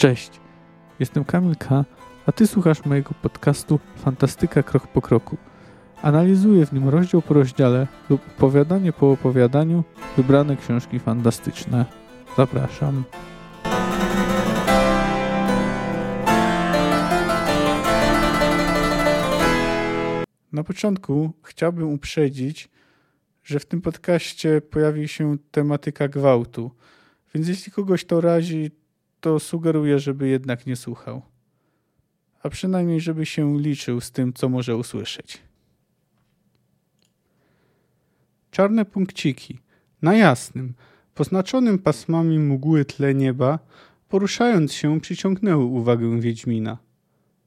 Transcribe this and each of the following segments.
Cześć, jestem Kamil K., a Ty słuchasz mojego podcastu Fantastyka Krok po Kroku. Analizuję w nim rozdział po rozdziale lub opowiadanie po opowiadaniu wybrane książki fantastyczne. Zapraszam. Na początku chciałbym uprzedzić, że w tym podcaście pojawi się tematyka gwałtu, więc jeśli kogoś to razi, to sugeruję, żeby jednak nie słuchał. A przynajmniej, żeby się liczył z tym, co może usłyszeć. Czarne punkciki. Na jasnym, poznaczonym pasmami mgły tle nieba, poruszając się, przyciągnęły uwagę Wiedźmina.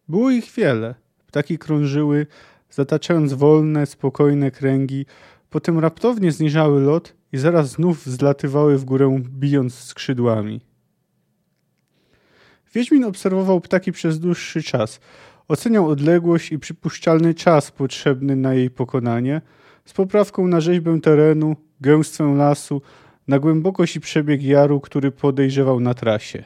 Było ich wiele. Ptaki krążyły, zataczając wolne, spokojne kręgi, potem raptownie zniżały lot i zaraz znów zlatywały w górę, bijąc skrzydłami. Wiedźmin obserwował ptaki przez dłuższy czas. Oceniał odległość i przypuszczalny czas potrzebny na jej pokonanie, z poprawką na rzeźbę terenu, gęstwę lasu, na głębokość i przebieg jaru, który podejrzewał na trasie.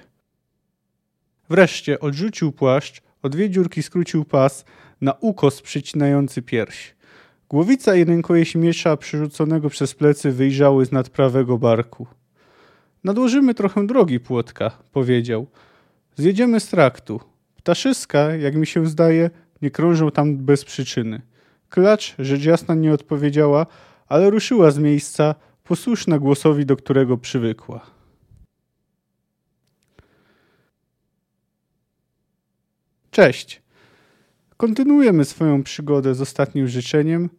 Wreszcie odrzucił płaszcz, o dwie dziurki skrócił pas, na ukos przycinający pierś. Głowica i rękojeść miecza przerzuconego przez plecy wyjrzały z nad prawego barku. Nadłożymy trochę drogi, płotka, powiedział. Zjedziemy z traktu. Ptaszyska, jak mi się zdaje, nie krążą tam bez przyczyny. Klacz, rzecz jasna, nie odpowiedziała, ale ruszyła z miejsca, posłuszna głosowi, do którego przywykła. Cześć. Kontynuujemy swoją przygodę z ostatnim życzeniem.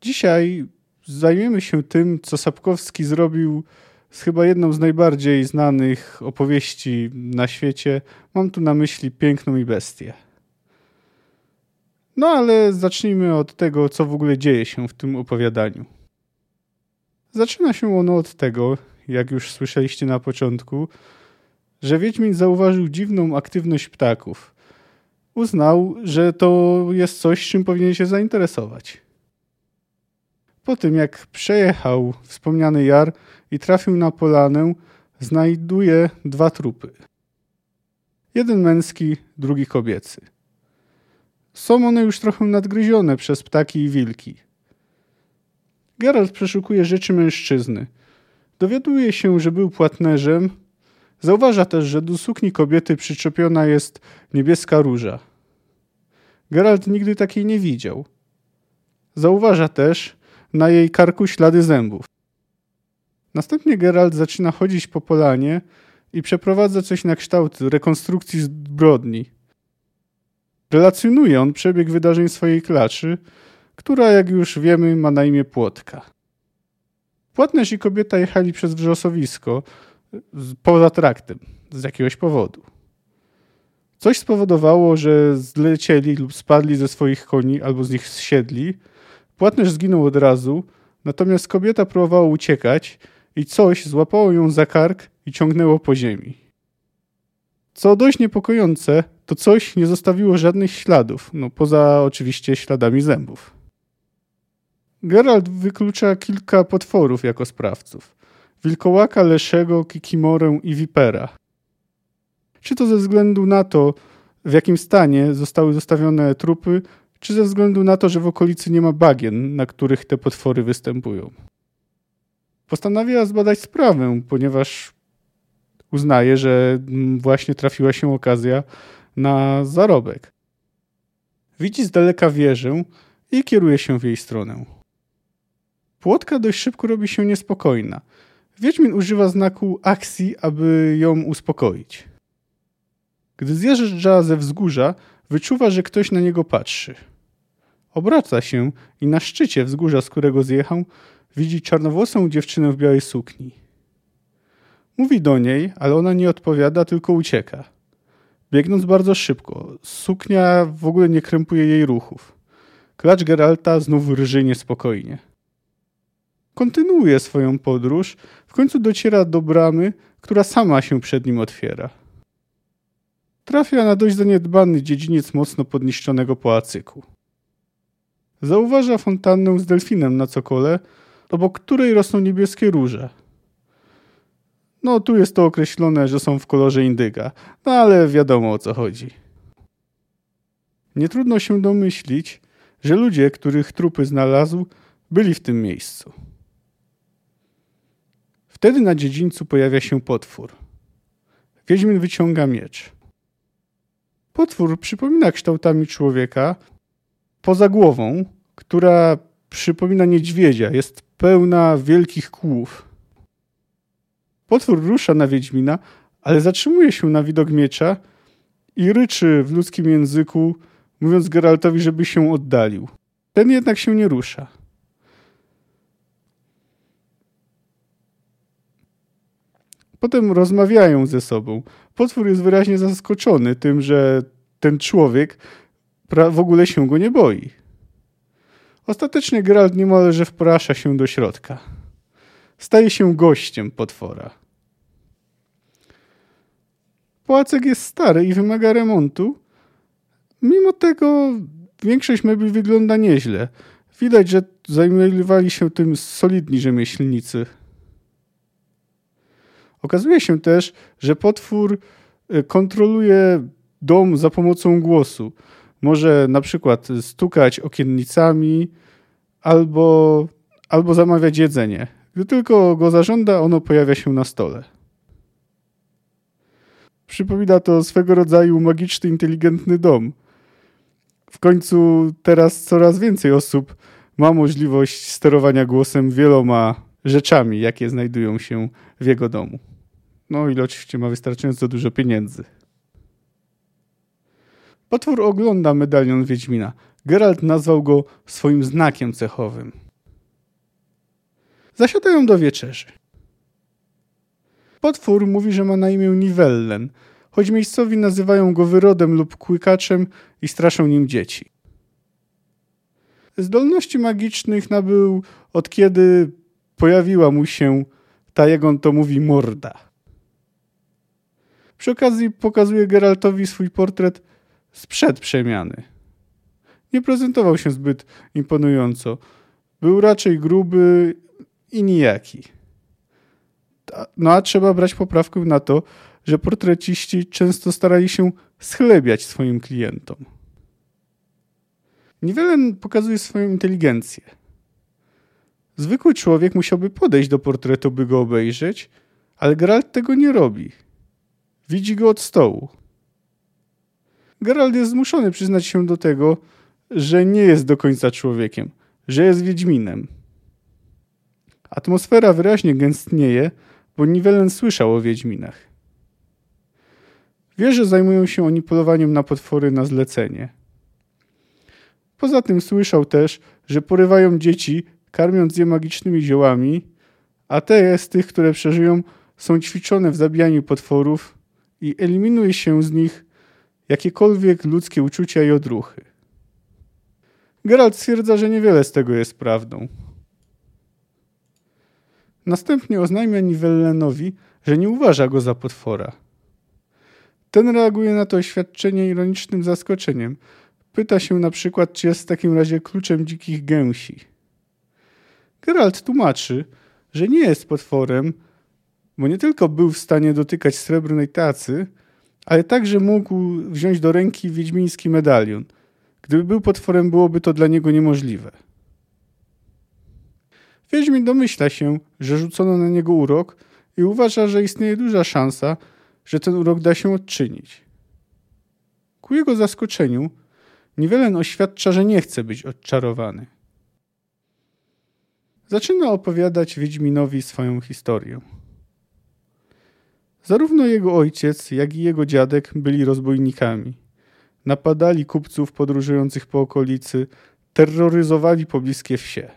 Dzisiaj zajmiemy się tym, co Sapkowski zrobił z chyba jedną z najbardziej znanych opowieści na świecie. Mam tu na myśli Piękną i Bestię. No ale zacznijmy od tego, co w ogóle dzieje się w tym opowiadaniu. Zaczyna się ono od tego, jak już słyszeliście na początku, że Wiedźmin zauważył dziwną aktywność ptaków. Uznał, że to jest coś, czym powinien się zainteresować. Po tym, jak przejechał wspomniany jar i trafił na polanę, znajduje dwa trupy. Jeden męski, drugi kobiecy. Są one już trochę nadgryzione przez ptaki i wilki. Geralt przeszukuje rzeczy mężczyzny. Dowiaduje się, że był płatnerzem. Zauważa też, że do sukni kobiety przyczepiona jest niebieska róża. Geralt nigdy takiej nie widział. Zauważa też na jej karku ślady zębów. Następnie Geralt zaczyna chodzić po polanie i przeprowadza coś na kształt rekonstrukcji zbrodni. Relacjonuje on przebieg wydarzeń swojej klaczy, która, jak już wiemy, ma na imię Płotka. Płatnerz i kobieta jechali przez wrzosowisko poza traktem z jakiegoś powodu. Coś spowodowało, że zlecieli lub spadli ze swoich koni albo z nich zsiedli. Płatnerz zginął od razu, natomiast kobieta próbowała uciekać i coś złapało ją za kark i ciągnęło po ziemi. Co dość niepokojące, to coś nie zostawiło żadnych śladów, no poza oczywiście śladami zębów. Geralt wyklucza kilka potworów jako sprawców. Wilkołaka, Leszego, Kikimorę i Vipera. Czy to ze względu na to, w jakim stanie zostały zostawione trupy, czy ze względu na to, że w okolicy nie ma bagien, na których te potwory występują. Postanowiła zbadać sprawę, ponieważ uznaje, że właśnie trafiła się okazja na zarobek. Widzi z daleka wieżę i kieruje się w jej stronę. Płotka dość szybko robi się niespokojna. Wiedźmin używa znaku akcji, aby ją uspokoić. Gdy zjeżdża ze wzgórza, wyczuwa, że ktoś na niego patrzy. Obraca się i na szczycie wzgórza, z którego zjechał, widzi czarnowłosą dziewczynę w białej sukni. Mówi do niej, ale ona nie odpowiada, tylko ucieka. Biegnąc bardzo szybko, suknia w ogóle nie krępuje jej ruchów. Klacz Geralta znów rży niespokojnie. Kontynuuje swoją podróż, w końcu dociera do bramy, która sama się przed nim otwiera. Trafia na dość zaniedbany dziedziniec mocno podniszczonego pałacyku. Zauważa fontannę z delfinem na cokole, obok której rosną niebieskie róże. No, tu jest to określone, że są w kolorze indyga, no ale wiadomo o co chodzi. Nie trudno się domyślić, że ludzie, których trupy znalazł, byli w tym miejscu. Wtedy na dziedzińcu pojawia się potwór. Wiedźmin wyciąga miecz. Potwór przypomina kształtami człowieka, poza głową, która przypomina niedźwiedzia, jest pełna wielkich kłów. Potwór rusza na Wiedźmina, ale zatrzymuje się na widok miecza i ryczy w ludzkim języku, mówiąc Geraltowi, żeby się oddalił. Ten jednak się nie rusza. Potem rozmawiają ze sobą. Potwór jest wyraźnie zaskoczony tym, że ten człowiek w ogóle się go nie boi. Ostatecznie Geralt niemalże wprasza się do środka. Staje się gościem potwora. Płacek jest stary i wymaga remontu. Mimo tego większość mebli wygląda nieźle. Widać, że zajmowali się tym solidni rzemieślnicy. Okazuje się też, że potwór y, kontroluje dom za pomocą głosu. Może na przykład stukać okiennicami albo, albo zamawiać jedzenie. Gdy tylko go zażąda, ono pojawia się na stole. Przypomina to swego rodzaju magiczny, inteligentny dom. W końcu teraz coraz więcej osób ma możliwość sterowania głosem wieloma rzeczami, jakie znajdują się w jego domu. No ile oczywiście ma wystarczająco dużo pieniędzy. Potwór ogląda medalion Wiedźmina. Geralt nazwał go swoim znakiem cechowym. Zasiadają do wieczerzy. Potwór mówi, że ma na imię Nivellen, choć miejscowi nazywają go wyrodem lub kłykaczem i straszą nim dzieci. Zdolności magicznych nabył od kiedy pojawiła mu się ta, jak on to mówi, morda. Przy okazji pokazuje Geraltowi swój portret sprzed przemiany. Nie prezentował się zbyt imponująco. Był raczej gruby i nijaki. No a trzeba brać poprawkę na to, że portreciści często starali się schlebiać swoim klientom. Niewelen pokazuje swoją inteligencję. Zwykły człowiek musiałby podejść do portretu, by go obejrzeć, ale Geralt tego nie robi. Widzi go od stołu. Geralt jest zmuszony przyznać się do tego, że nie jest do końca człowiekiem, że jest Wiedźminem. Atmosfera wyraźnie gęstnieje, bo Nivellen słyszał o Wiedźminach. Wie, że zajmują się oni polowaniem na potwory na zlecenie. Poza tym słyszał też, że porywają dzieci, karmiąc je magicznymi ziołami, a te z tych, które przeżyją, są ćwiczone w zabijaniu potworów i eliminuje się z nich jakiekolwiek ludzkie uczucia i odruchy. Geralt stwierdza, że niewiele z tego jest prawdą. Następnie oznajmia Nivellenowi, że nie uważa go za potwora. Ten reaguje na to oświadczenie ironicznym zaskoczeniem. Pyta się na przykład, czy jest w takim razie kluczem dzikich gęsi. Geralt tłumaczy, że nie jest potworem, bo nie tylko był w stanie dotykać srebrnej tacy, ale także mógł wziąć do ręki wiedźmiński medalion. Gdyby był potworem, byłoby to dla niego niemożliwe. Wiedźmin domyśla się, że rzucono na niego urok i uważa, że istnieje duża szansa, że ten urok da się odczynić. Ku jego zaskoczeniu, Niwelen oświadcza, że nie chce być odczarowany. Zaczyna opowiadać Wiedźminowi swoją historię. Zarówno jego ojciec, jak i jego dziadek byli rozbójnikami. Napadali kupców podróżujących po okolicy, terroryzowali pobliskie wsie.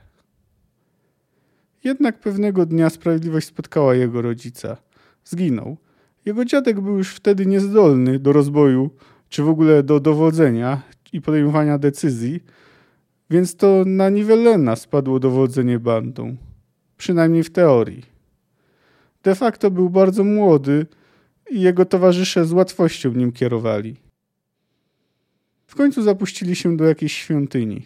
Jednak pewnego dnia sprawiedliwość spotkała jego rodzica. Zginął. Jego dziadek był już wtedy niezdolny do rozboju, czy w ogóle do dowodzenia i podejmowania decyzji, więc to na Nivellena spadło dowodzenie bandą. Przynajmniej w teorii. De facto był bardzo młody i jego towarzysze z łatwością nim kierowali. W końcu zapuścili się do jakiejś świątyni.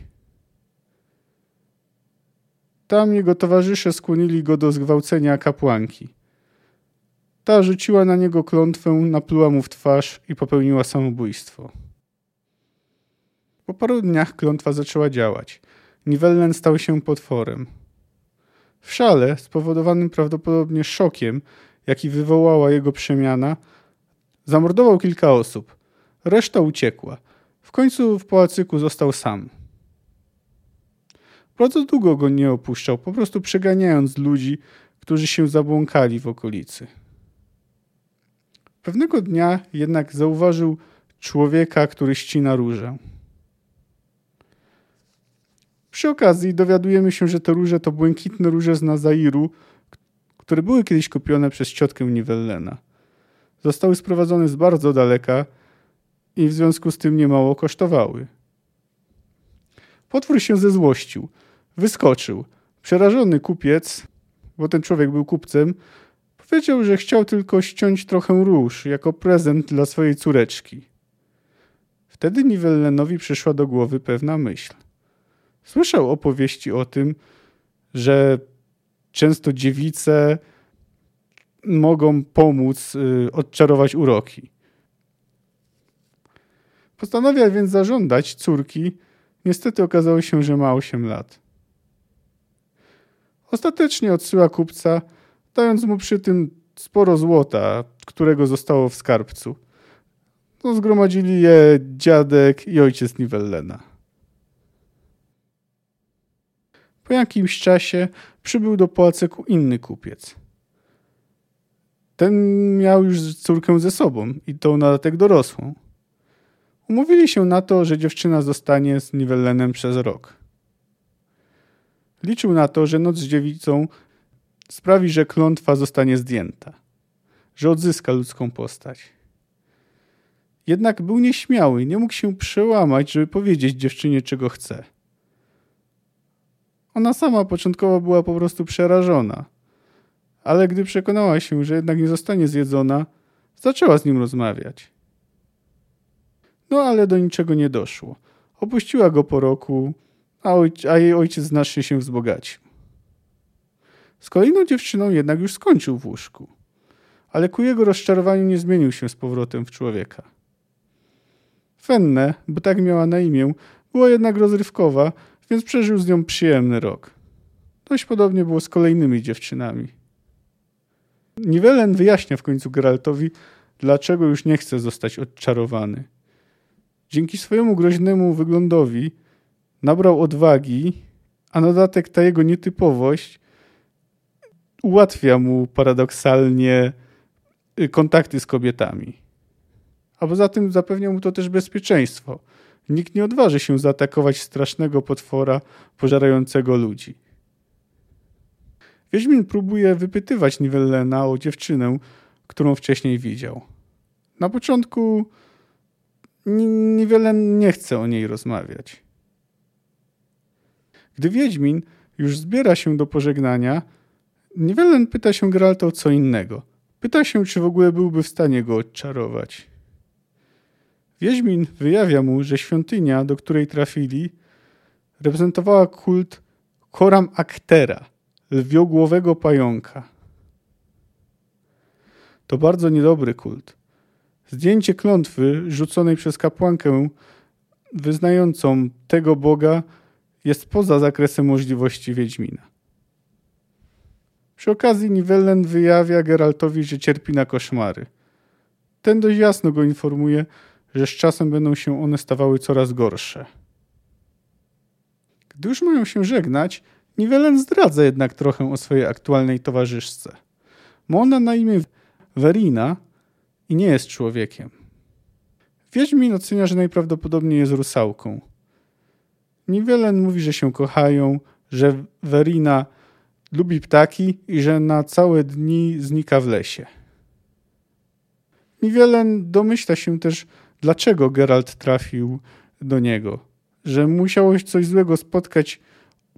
Tam jego towarzysze skłonili go do zgwałcenia kapłanki. Ta rzuciła na niego klątwę, napluła mu w twarz i popełniła samobójstwo. Po paru dniach klątwa zaczęła działać. Nivellen stał się potworem. W szale, spowodowanym prawdopodobnie szokiem, jaki wywołała jego przemiana, zamordował kilka osób. Reszta uciekła. W końcu w pałacyku został sam. Bardzo długo go nie opuszczał, po prostu przeganiając ludzi, którzy się zabłąkali w okolicy. Pewnego dnia jednak zauważył człowieka, który ścina różę. Przy okazji dowiadujemy się, że te róże to błękitne róże z Nazairu, które były kiedyś kupione przez ciotkę Nivellena. Zostały sprowadzone z bardzo daleka i w związku z tym niemało kosztowały. Potwór się zezłościł. Wyskoczył. Przerażony kupiec, bo ten człowiek był kupcem, powiedział, że chciał tylko ściąć trochę róż jako prezent dla swojej córeczki. Wtedy Nivellenowi przyszła do głowy pewna myśl. Słyszał opowieści o tym, że często dziewice mogą pomóc y, odczarować uroki. Postanawia więc zażądać córki. Niestety okazało się, że ma 8 lat. Ostatecznie odsyła kupca, dając mu przy tym sporo złota, którego zostało w skarbcu. No, zgromadzili je dziadek i ojciec Nivellena. Po jakimś czasie przybył do pałacyku inny kupiec. Ten miał już córkę ze sobą i to na dodatek dorosłą. Umówili się na to, że dziewczyna zostanie z Nivellenem przez rok. Liczył na to, że noc z dziewicą sprawi, że klątwa zostanie zdjęta, że odzyska ludzką postać. Jednak był nieśmiały, nie mógł się przełamać, żeby powiedzieć dziewczynie, czego chce. Ona sama początkowo była po prostu przerażona, ale gdy przekonała się, że jednak nie zostanie zjedzona, zaczęła z nim rozmawiać. No ale do niczego nie doszło. Opuściła go po roku, a, a jej ojciec znacznie się wzbogacił. Z kolejną dziewczyną jednak już skończył w łóżku, ale ku jego rozczarowaniu nie zmienił się z powrotem w człowieka. Fenne, bo tak miała na imię, była jednak rozrywkowa, więc przeżył z nią przyjemny rok. Dość podobnie było z kolejnymi dziewczynami. Nivellen wyjaśnia w końcu Geraltowi, dlaczego już nie chce zostać odczarowany. Dzięki swojemu groźnemu wyglądowi nabrał odwagi, a na dodatek ta jego nietypowość ułatwia mu paradoksalnie y, kontakty z kobietami. A poza tym zapewnia mu to też bezpieczeństwo. Nikt nie odważy się zaatakować strasznego potwora pożerającego ludzi. Wiedźmin próbuje wypytywać Nivellena o dziewczynę, którą wcześniej widział. Na początku niewiele nie chce o niej rozmawiać. Gdy Wiedźmin już zbiera się do pożegnania, Niewelen pyta się Geralta o co innego. Pyta się, czy w ogóle byłby w stanie go odczarować. Wiedźmin wyjawia mu, że świątynia, do której trafili, reprezentowała kult Koram Aktera, lwiogłowego pająka. To bardzo niedobry kult. Zdjęcie klątwy rzuconej przez kapłankę wyznającą tego Boga jest poza zakresem możliwości Wiedźmina. Przy okazji Nivellen wyjawia Geraltowi, że cierpi na koszmary. Ten dość jasno go informuje, że z czasem będą się one stawały coraz gorsze. Gdy już mają się żegnać, Nivellen zdradza jednak trochę o swojej aktualnej towarzyszce. Ma ona na imię Verina i nie jest człowiekiem. Wiedźmin ocenia, że najprawdopodobniej jest rusałką. Nivellen mówi, że się kochają, że Verina lubi ptaki i że na całe dni znika w lesie. Nivellen domyśla się też, dlaczego Geralt trafił do niego. Że musiało coś złego spotkać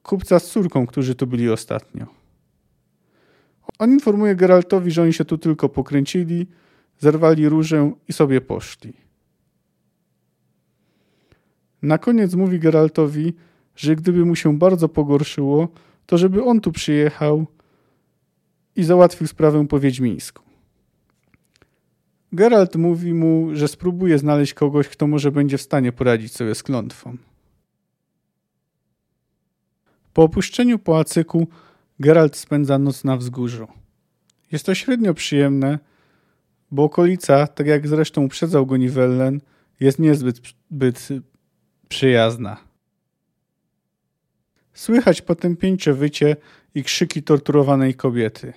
kupca z córką, którzy tu byli ostatnio. On informuje Geraltowi, że oni się tu tylko pokręcili, zerwali różę i sobie poszli. Na koniec mówi Geraltowi, że gdyby mu się bardzo pogorszyło, to żeby on tu przyjechał i załatwił sprawę po wiedźmińsku. Geralt mówi mu, że spróbuje znaleźć kogoś, kto może będzie w stanie poradzić sobie z klątwą. Po opuszczeniu pałacyku Geralt spędza noc na wzgórzu. Jest to średnio przyjemne, bo okolica, tak jak zresztą uprzedzał go Nivellen, jest niezbyt byt przyjazna. Słychać potępieńcze wycie i krzyki torturowanej kobiety.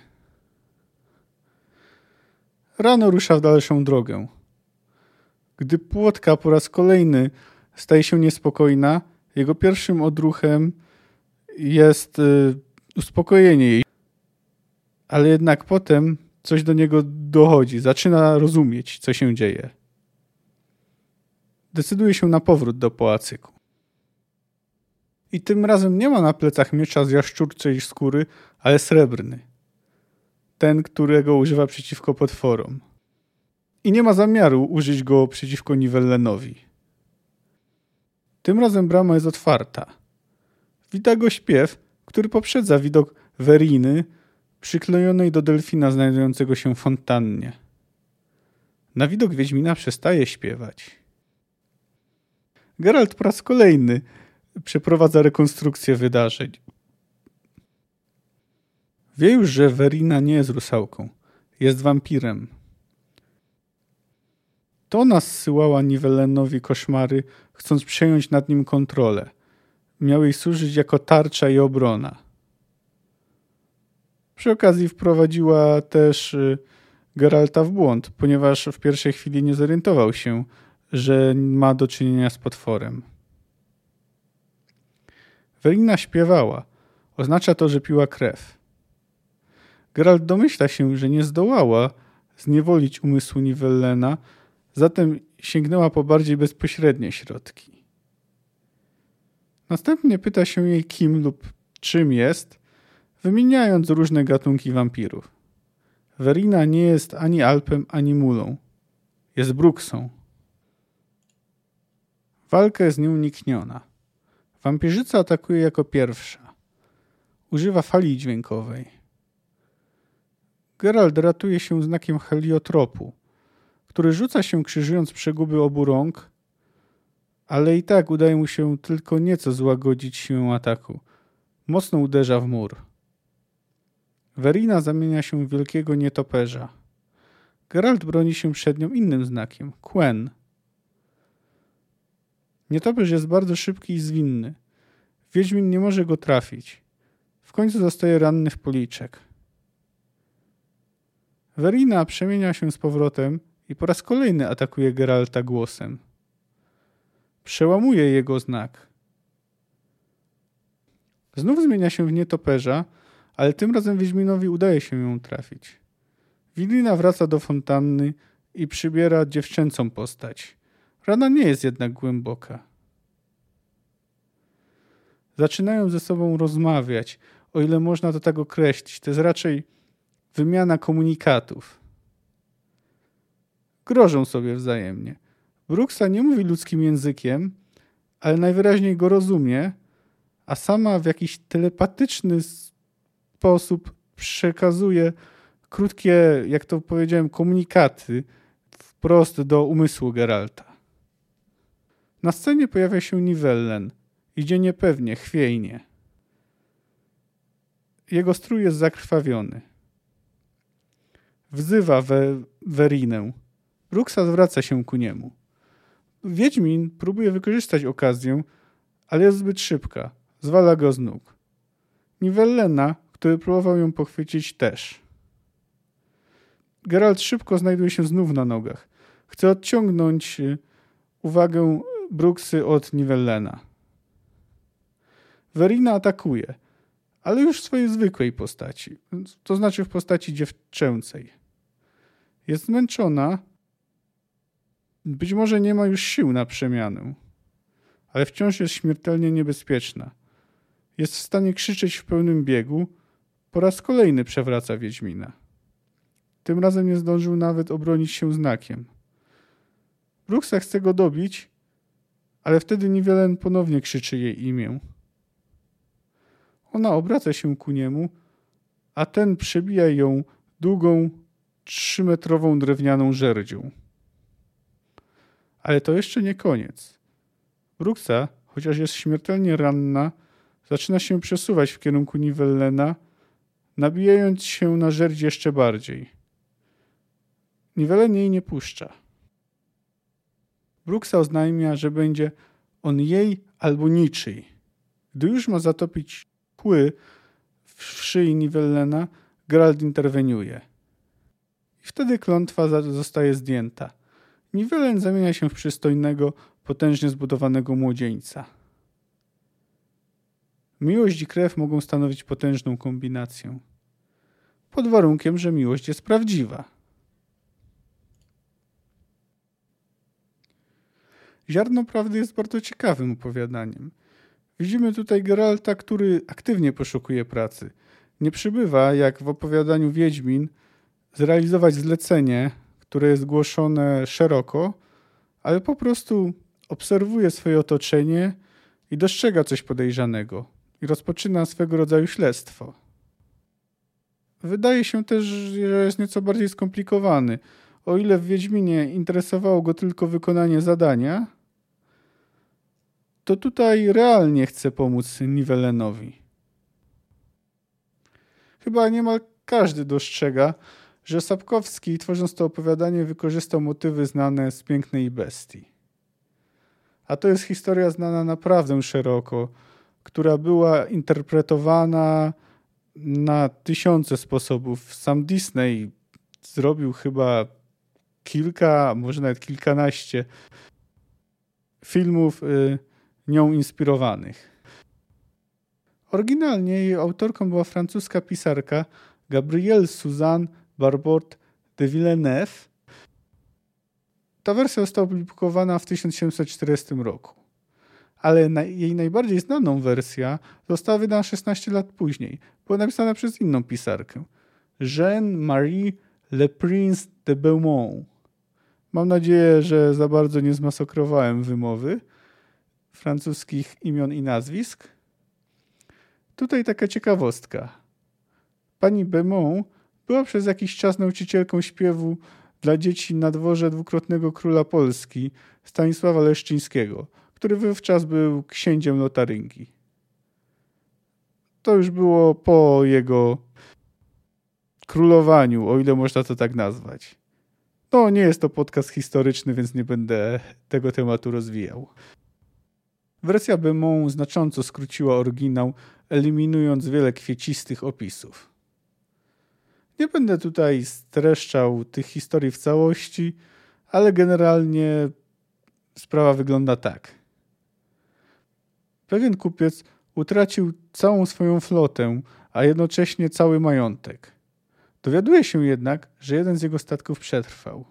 Rano rusza w dalszą drogę. Gdy płotka po raz kolejny staje się niespokojna, jego pierwszym odruchem jest y, uspokojenie jej. Ale jednak potem coś do niego dochodzi, zaczyna rozumieć, co się dzieje. Decyduje się na powrót do pałacyku. I tym razem nie ma na plecach miecza z jaszczurczej skóry, ale srebrny. Ten, którego używa przeciwko potworom. I nie ma zamiaru użyć go przeciwko Nivellenowi. Tym razem brama jest otwarta. Wita go śpiew, który poprzedza widok Weriny przyklejonej do delfina znajdującego się w fontannie. Na widok Wiedźmina przestaje śpiewać. Geralt po raz kolejny przeprowadza rekonstrukcję wydarzeń. Wie już, że Verina nie jest rusałką. Jest wampirem. To ona zsyłała Nivellenowi koszmary, chcąc przejąć nad nim kontrolę. Miał jej służyć jako tarcza i obrona. Przy okazji wprowadziła też y, Geralta w błąd, ponieważ w pierwszej chwili nie zorientował się, że ma do czynienia z potworem. Welina śpiewała. Oznacza to, że piła krew. Geralt domyśla się, że nie zdołała zniewolić umysłu Nivellena, zatem sięgnęła po bardziej bezpośrednie środki. Następnie pyta się jej kim lub czym jest, wymieniając różne gatunki wampirów. Verina nie jest ani Alpem, ani Mulą. Jest Bruksą. Walka jest nieunikniona. Wampirzyca atakuje jako pierwsza. Używa fali dźwiękowej. Gerald ratuje się znakiem heliotropu, który rzuca się krzyżując przeguby obu rąk, ale i tak udaje mu się tylko nieco złagodzić siłę ataku. Mocno uderza w mur. Verina zamienia się w wielkiego nietoperza. Geralt broni się przed nią innym znakiem Quen. Nietoperz jest bardzo szybki i zwinny. Wiedźmin nie może go trafić. W końcu zostaje ranny w policzek. Verina przemienia się z powrotem i po raz kolejny atakuje Geralta głosem. Przełamuje jego znak. Znów zmienia się w nietoperza, ale tym razem Wiedźminowi udaje się ją trafić. Wilina wraca do fontanny i przybiera dziewczęcą postać. Rana nie jest jednak głęboka. Zaczynają ze sobą rozmawiać, o ile można to tak określić. To jest raczej wymiana komunikatów. Grożą sobie wzajemnie. Brooksa nie mówi ludzkim językiem, ale najwyraźniej go rozumie, a sama w jakiś telepatyczny sposób przekazuje krótkie, jak to powiedziałem, komunikaty wprost do umysłu Geralta. Na scenie pojawia się Nivellen. Idzie niepewnie, chwiejnie. Jego strój jest zakrwawiony. Wzywa we Werinę. Bruxa zwraca się ku niemu. Wiedźmin próbuje wykorzystać okazję, ale jest zbyt szybka. Zwala go z nóg. Nivellena który próbował ją pochwycić też. Geralt szybko znajduje się znów na nogach. Chce odciągnąć y, uwagę Bruksy od Nivellena. Verina atakuje, ale już w swojej zwykłej postaci, to znaczy w postaci dziewczęcej. Jest zmęczona, być może nie ma już sił na przemianę, ale wciąż jest śmiertelnie niebezpieczna. Jest w stanie krzyczeć w pełnym biegu, po raz kolejny przewraca Wiedźmina. Tym razem nie zdążył nawet obronić się znakiem. Bruxa chce go dobić, ale wtedy Nivellen ponownie krzyczy jej imię. Ona obraca się ku niemu, a ten przebija ją długą, trzymetrową drewnianą żerdzią. Ale to jeszcze nie koniec. Bruxa, chociaż jest śmiertelnie ranna, zaczyna się przesuwać w kierunku Nivellena, nabijając się na żerdź jeszcze bardziej. Nivellen jej nie puszcza. Bruxa oznajmia, że będzie on jej albo niczyj. Gdy już ma zatopić kły w szyi Nivellena, Geralt interweniuje. I wtedy klątwa zostaje zdjęta. Nivellen zamienia się w przystojnego, potężnie zbudowanego młodzieńca. Miłość i krew mogą stanowić potężną kombinację. Pod warunkiem, że miłość jest prawdziwa. Ziarno Prawdy jest bardzo ciekawym opowiadaniem. Widzimy tutaj Geralta, który aktywnie poszukuje pracy. Nie przybywa, jak w opowiadaniu Wiedźmin, zrealizować zlecenie, które jest głoszone szeroko, ale po prostu obserwuje swoje otoczenie i dostrzega coś podejrzanego i rozpoczyna swego rodzaju śledztwo. Wydaje się też, że jest nieco bardziej skomplikowany. O ile w Wiedźminie interesowało go tylko wykonanie zadania, to tutaj realnie chce pomóc Nivellenowi. Chyba niemal każdy dostrzega, że Sapkowski, tworząc to opowiadanie, wykorzystał motywy znane z Pięknej Bestii. A to jest historia znana naprawdę szeroko, która była interpretowana na tysiące sposobów. Sam Disney zrobił chyba kilka, może nawet kilkanaście filmów y, nią inspirowanych. Oryginalnie jej autorką była francuska pisarka Gabrielle Suzanne Barbot de Villeneuve. Ta wersja została opublikowana w 1740 roku, ale jej najbardziej znaną wersja została wydana 16 lat później. Była napisana przez inną pisarkę, Jeanne-Marie Le Prince de Beaumont. Mam nadzieję, że za bardzo nie zmasakrowałem wymowy francuskich imion i nazwisk. Tutaj taka ciekawostka. Pani Beaumont była przez jakiś czas nauczycielką śpiewu dla dzieci na dworze dwukrotnego króla Polski Stanisława Leszczyńskiego, który wówczas był księciem Lotaryngii. To już było po jego królowaniu, o ile można to tak nazwać. No, nie jest to podcast historyczny, więc nie będę tego tematu rozwijał. Wersja Beaumont znacząco skróciła oryginał, eliminując wiele kwiecistych opisów. Nie będę tutaj streszczał tych historii w całości, ale generalnie sprawa wygląda tak. Pewien kupiec utracił całą swoją flotę, a jednocześnie cały majątek. Dowiaduje się jednak, że jeden z jego statków przetrwał.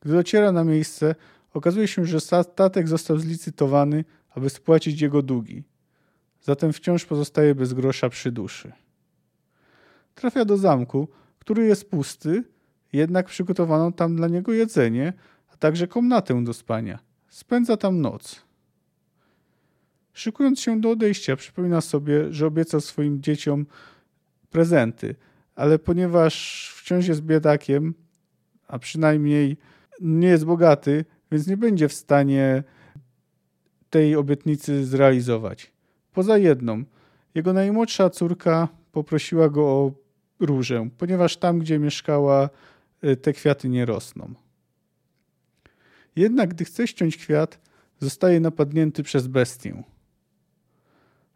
Gdy dociera na miejsce, okazuje się, że statek został zlicytowany, aby spłacić jego długi. Zatem wciąż pozostaje bez grosza przy duszy. Trafia do zamku, który jest pusty, jednak przygotowano tam dla niego jedzenie, a także komnatę do spania. Spędza tam noc. Szykując się do odejścia, przypomina sobie, że obiecał swoim dzieciom prezenty, ale ponieważ wciąż jest biedakiem, a przynajmniej nie jest bogaty, więc nie będzie w stanie tej obietnicy zrealizować. Poza jedną. Jego najmłodsza córka poprosiła go o różę, ponieważ tam, gdzie mieszkała, y, te kwiaty nie rosną. Jednak gdy chce ściąć kwiat, zostaje napadnięty przez bestię.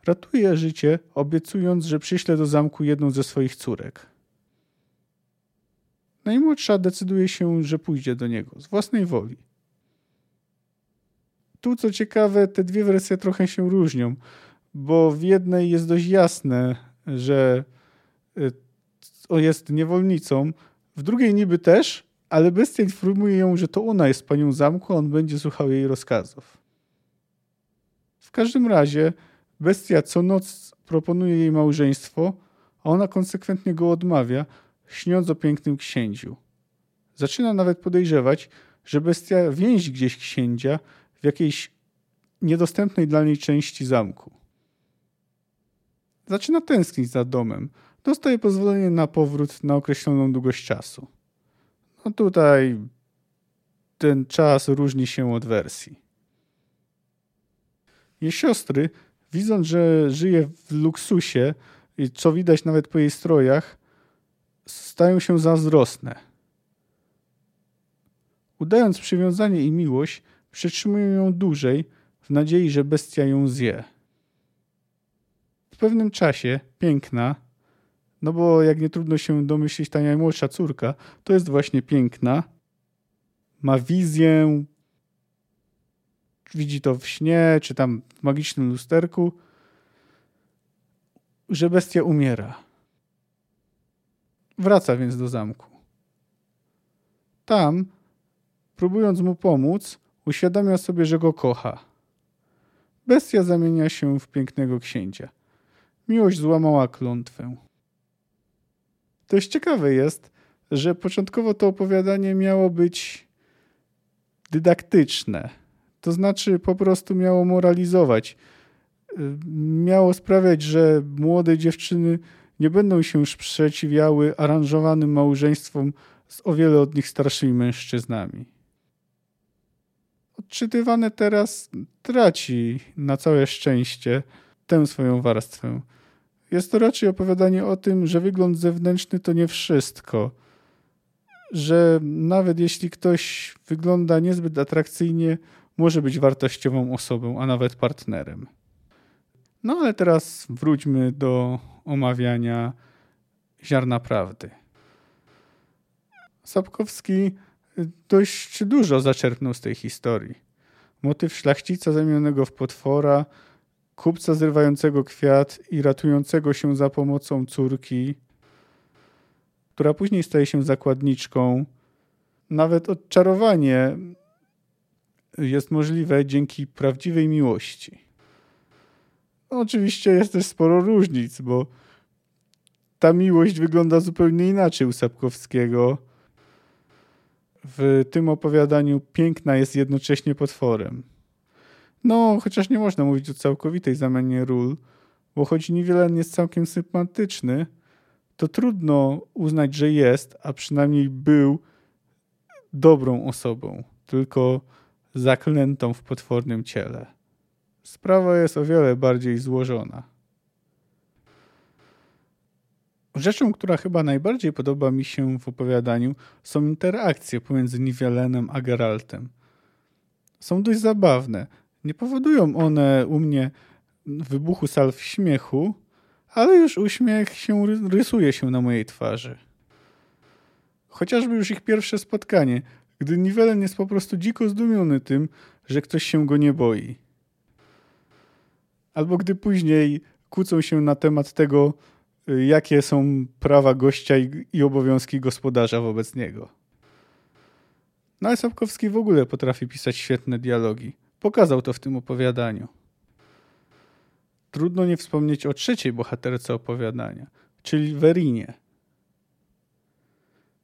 Ratuje życie, obiecując, że przyśle do zamku jedną ze swoich córek. Najmłodsza decyduje się, że pójdzie do niego z własnej woli. Tu, co ciekawe, te dwie wersje trochę się różnią, bo w jednej jest dość jasne, że y, jest niewolnicą, w drugiej niby też, ale bestia informuje ją, że to ona jest panią zamku, a on będzie słuchał jej rozkazów. W każdym razie bestia co noc proponuje jej małżeństwo, a ona konsekwentnie go odmawia, śniąc o pięknym księciu. Zaczyna nawet podejrzewać, że bestia więzi gdzieś księcia w jakiejś niedostępnej dla niej części zamku. Zaczyna tęsknić za domem, dostaje pozwolenie na powrót na określoną długość czasu. No tutaj ten czas różni się od wersji. Jej siostry, widząc, że żyje w luksusie, i co widać nawet po jej strojach, stają się zazdrosne. Udając przywiązanie i miłość, przetrzymują ją dłużej, w nadziei, że bestia ją zje. W pewnym czasie piękna, no bo jak nie trudno się domyślić, ta najmłodsza córka to jest właśnie piękna, ma wizję, widzi to w śnie, czy tam w magicznym lusterku, że bestia umiera. Wraca więc do zamku. Tam, próbując mu pomóc, uświadamia sobie, że go kocha. Bestia zamienia się w pięknego księcia. Miłość złamała klątwę. Dość ciekawe jest, że początkowo to opowiadanie miało być dydaktyczne. To znaczy po prostu miało moralizować. Miało sprawiać, że młode dziewczyny nie będą się sprzeciwiały aranżowanym małżeństwom z o wiele od nich starszymi mężczyznami. Odczytywane teraz traci na całe szczęście tę swoją warstwę. Jest to raczej opowiadanie o tym, że wygląd zewnętrzny to nie wszystko. Że nawet jeśli ktoś wygląda niezbyt atrakcyjnie, może być wartościową osobą, a nawet partnerem. No ale teraz wróćmy do omawiania ziarna prawdy. Sapkowski dość dużo zaczerpnął z tej historii. Motyw szlachcica zamienionego w potwora, kupca zrywającego kwiat i ratującego się za pomocą córki, która później staje się zakładniczką. Nawet odczarowanie jest możliwe dzięki prawdziwej miłości. No, oczywiście jest też sporo różnic, bo ta miłość wygląda zupełnie inaczej u Sapkowskiego. W tym opowiadaniu piękna jest jednocześnie potworem. No, chociaż nie można mówić o całkowitej zamianie ról, bo choć niewiele jest całkiem sympatyczny, to trudno uznać, że jest, a przynajmniej był dobrą osobą, tylko zaklętą w potwornym ciele. Sprawa jest o wiele bardziej złożona. Rzeczą, która chyba najbardziej podoba mi się w opowiadaniu, są interakcje pomiędzy Nivelenem a Geraltem. Są dość zabawne. Nie powodują one u mnie wybuchu salw śmiechu, ale już uśmiech się rysuje się na mojej twarzy. Chociażby już ich pierwsze spotkanie, gdy Nivelen jest po prostu dziko zdumiony tym, że ktoś się go nie boi. Albo gdy później kłócą się na temat tego, jakie są prawa gościa i, i obowiązki gospodarza wobec niego. No ale Sapkowski w ogóle potrafi pisać świetne dialogi. Pokazał to w tym opowiadaniu. Trudno nie wspomnieć o trzeciej bohaterce opowiadania, czyli Werinie.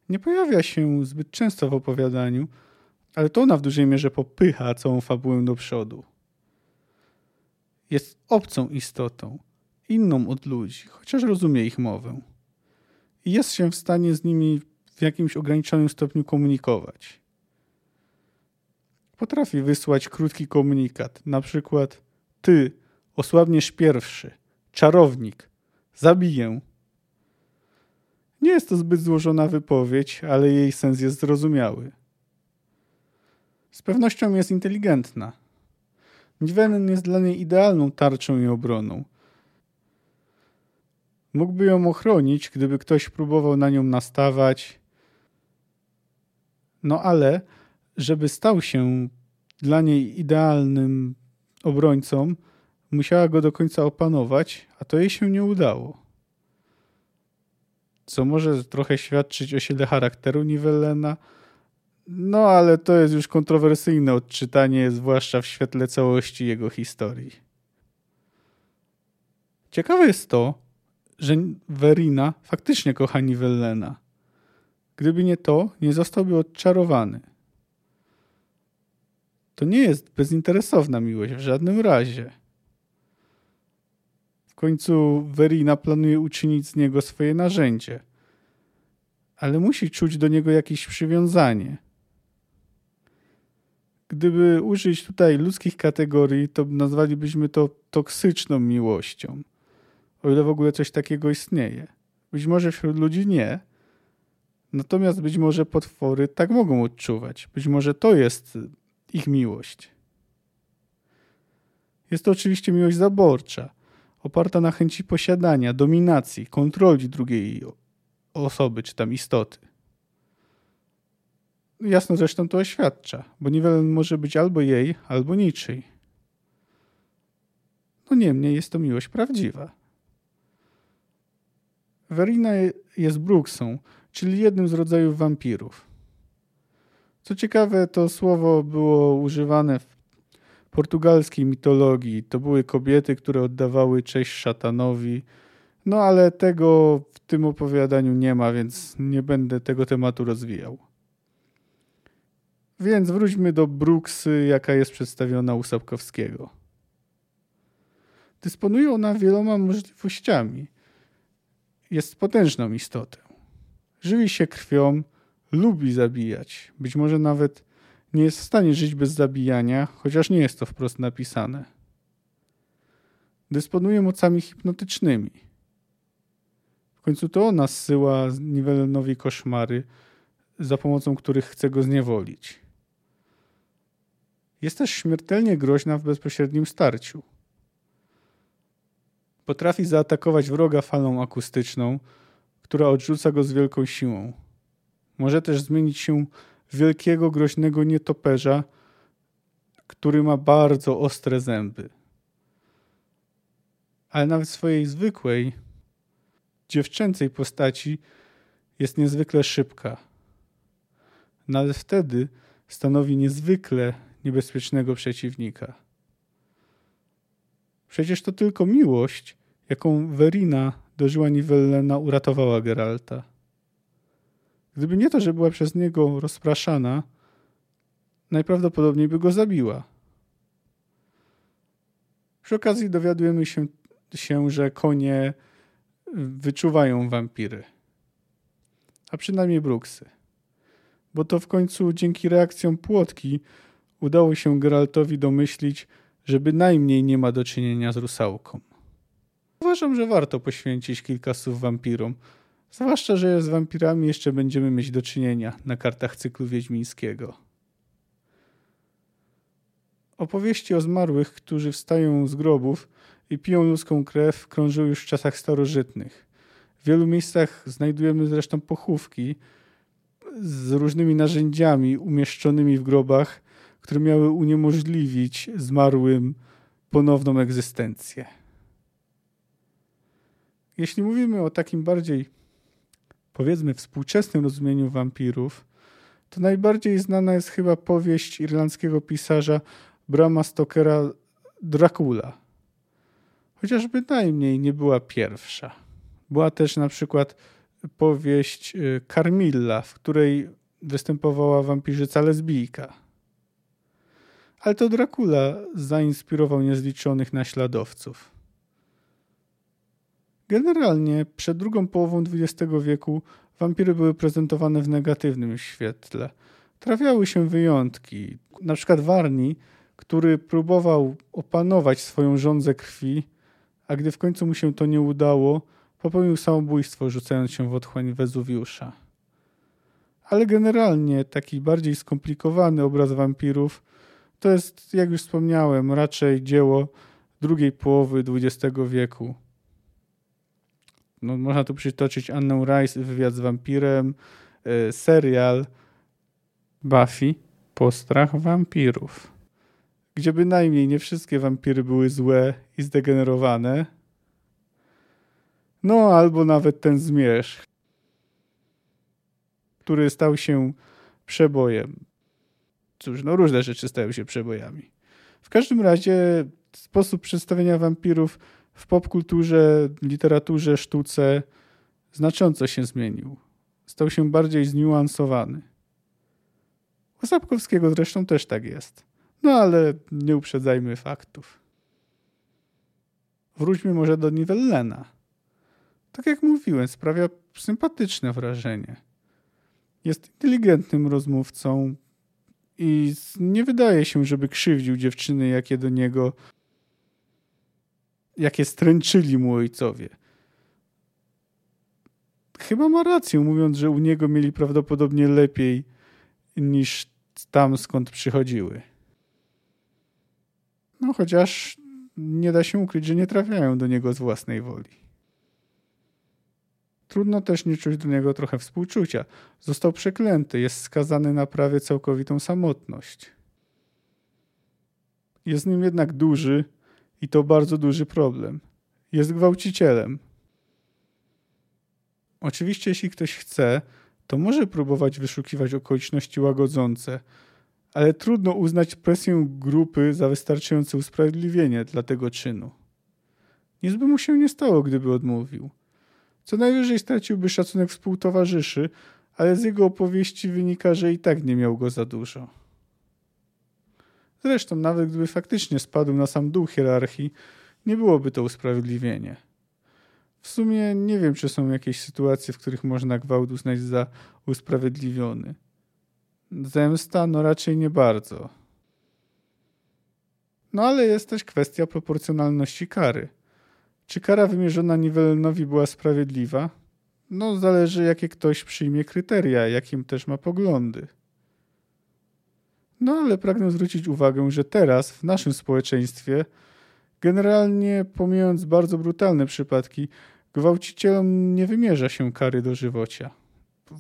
Nie pojawia się zbyt często w opowiadaniu, ale to ona w dużej mierze popycha całą fabułę do przodu. Jest obcą istotą, inną od ludzi, chociaż rozumie ich mowę. I jest się w stanie z nimi w jakimś ograniczonym stopniu komunikować. Potrafi wysłać krótki komunikat, na przykład ty osłabniesz pierwszy, czarownik, zabiję. Nie jest to zbyt złożona wypowiedź, ale jej sens jest zrozumiały. Z pewnością jest inteligentna. Niwenen jest dla niej idealną tarczą i obroną. Mógłby ją ochronić, gdyby ktoś próbował na nią nastawać. No ale, żeby stał się dla niej idealnym obrońcą, musiała go do końca opanować, a to jej się nie udało. Co może trochę świadczyć o sile charakteru Nivellena, no ale to jest już kontrowersyjne odczytanie, zwłaszcza w świetle całości jego historii. Ciekawe jest to, że Verina faktycznie kocha Nivellena. Gdyby nie to, nie zostałby odczarowany. To nie jest bezinteresowna miłość w żadnym razie. W końcu Verina planuje uczynić z niego swoje narzędzie. Ale musi czuć do niego jakieś przywiązanie. Gdyby użyć tutaj ludzkich kategorii, to nazwalibyśmy to toksyczną miłością. O ile w ogóle coś takiego istnieje. Być może wśród ludzi nie. Natomiast być może potwory tak mogą odczuwać. Być może to jest ich miłość. Jest to oczywiście miłość zaborcza, oparta na chęci posiadania, dominacji, kontroli drugiej osoby czy tam istoty. Jasno zresztą to oświadcza, bo niewiele może być albo jej, albo niczyj. No niemniej jest to miłość prawdziwa. Verina jest Brooksą, czyli jednym z rodzajów wampirów. Co ciekawe, to słowo było używane w portugalskiej mitologii. To były kobiety, które oddawały cześć szatanowi. No ale tego w tym opowiadaniu nie ma, więc nie będę tego tematu rozwijał. Więc wróćmy do Brooksy, jaka jest przedstawiona u Sapkowskiego. Dysponuje ona wieloma możliwościami. Jest potężną istotą. Żywi się krwią, lubi zabijać. Być może nawet nie jest w stanie żyć bez zabijania, chociaż nie jest to wprost napisane. Dysponuje mocami hipnotycznymi. W końcu to ona zsyła Niwelenowi koszmary, za pomocą których chce go zniewolić. Jest też śmiertelnie groźna w bezpośrednim starciu. Potrafi zaatakować wroga falą akustyczną, która odrzuca go z wielką siłą. Może też zmienić się w wielkiego, groźnego nietoperza, który ma bardzo ostre zęby. Ale nawet w swojej zwykłej, dziewczęcej postaci jest niezwykle szybka. Nawet wtedy stanowi niezwykle niebezpiecznego przeciwnika. Przecież to tylko miłość, jaką Verina dożyła Nivellena, uratowała Geralta. Gdyby nie to, że była przez niego rozpraszana, najprawdopodobniej by go zabiła. Przy okazji dowiadujemy się, się, że konie wyczuwają wampiry. A przynajmniej bruksy. Bo to w końcu dzięki reakcjom płotki udało się Geraltowi domyślić, że bynajmniej nie ma do czynienia z rusałką. Uważam, że warto poświęcić kilka słów wampirom, zwłaszcza, że z wampirami jeszcze będziemy mieć do czynienia na kartach cyklu wiedźmińskiego. Opowieści o zmarłych, którzy wstają z grobów i piją ludzką krew, krążyły już w czasach starożytnych. W wielu miejscach znajdujemy zresztą pochówki z różnymi narzędziami umieszczonymi w grobach, które miały uniemożliwić zmarłym ponowną egzystencję. Jeśli mówimy o takim bardziej, powiedzmy, współczesnym rozumieniu wampirów, to najbardziej znana jest chyba powieść irlandzkiego pisarza Brama Stokera Dracula. Chociaż bynajmniej nie była pierwsza. Była też na przykład powieść y, Carmilla, w której występowała wampirzyca lesbijka. Ale to Dracula zainspirował niezliczonych naśladowców. Generalnie przed drugą połową XX wieku wampiry były prezentowane w negatywnym świetle. Trafiały się wyjątki, na przykład Warni, który próbował opanować swoją żądzę krwi, a gdy w końcu mu się to nie udało, popełnił samobójstwo, rzucając się w otchłań Wezuwiusza. Ale generalnie taki bardziej skomplikowany obraz wampirów to jest, jak już wspomniałem, raczej dzieło drugiej połowy XX wieku. No, można tu przytoczyć Annę Rice, wywiad z wampirem, yy, serial Buffy, postrach wampirów. Gdzie bynajmniej nie wszystkie wampiry były złe i zdegenerowane. No, albo nawet ten zmierzch, który stał się przebojem. Cóż, no różne rzeczy stają się przebojami. W każdym razie sposób przedstawienia wampirów w popkulturze, literaturze, sztuce znacząco się zmienił. Stał się bardziej zniuansowany. U Sapkowskiego zresztą też tak jest. No ale nie uprzedzajmy faktów. Wróćmy może do Nivellena. Tak jak mówiłem, sprawia sympatyczne wrażenie. Jest inteligentnym rozmówcą i nie wydaje się, żeby krzywdził dziewczyny, jakie do niego jakie stręczyli mu ojcowie. Chyba ma rację, mówiąc, że u niego mieli prawdopodobnie lepiej niż tam, skąd przychodziły. No chociaż nie da się ukryć, że nie trafiają do niego z własnej woli. Trudno też nie czuć do niego trochę współczucia. Został przeklęty, jest skazany na prawie całkowitą samotność. Jest nim jednak duży i to bardzo duży problem. Jest gwałcicielem. Oczywiście, jeśli ktoś chce, to może próbować wyszukiwać okoliczności łagodzące, ale trudno uznać presję grupy za wystarczające usprawiedliwienie dla tego czynu. Nic by mu się nie stało, gdyby odmówił. Co najwyżej straciłby szacunek współtowarzyszy, ale z jego opowieści wynika, że i tak nie miał go za dużo. Zresztą, nawet gdyby faktycznie spadł na sam dół hierarchii, nie byłoby to usprawiedliwienie. W sumie nie wiem, czy są jakieś sytuacje, w których można gwałt uznać za usprawiedliwiony. Zemsta? No raczej nie bardzo. No ale jest też kwestia proporcjonalności kary. Czy kara wymierzona Nivellenowi była sprawiedliwa? No zależy, jakie ktoś przyjmie kryteria, jakim też ma poglądy. No ale pragnę zwrócić uwagę, że teraz w naszym społeczeństwie, generalnie pomijając bardzo brutalne przypadki, gwałcicielom nie wymierza się kary dożywocia.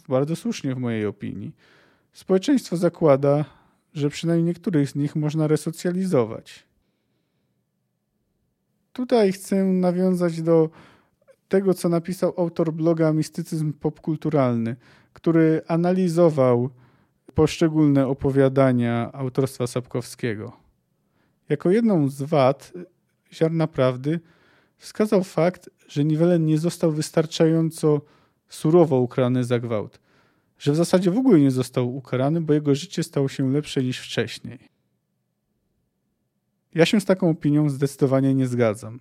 Bardzo słusznie w mojej opinii. Społeczeństwo zakłada, że przynajmniej niektórych z nich można resocjalizować. Tutaj chcę nawiązać do tego, co napisał autor bloga Mistycyzm Popkulturalny, który analizował poszczególne opowiadania autorstwa Sapkowskiego. Jako jedną z wad ziarna prawdy wskazał fakt, że Niwelen nie został wystarczająco surowo ukarany za gwałt, że w zasadzie w ogóle nie został ukarany, bo jego życie stało się lepsze niż wcześniej. Ja się z taką opinią zdecydowanie nie zgadzam.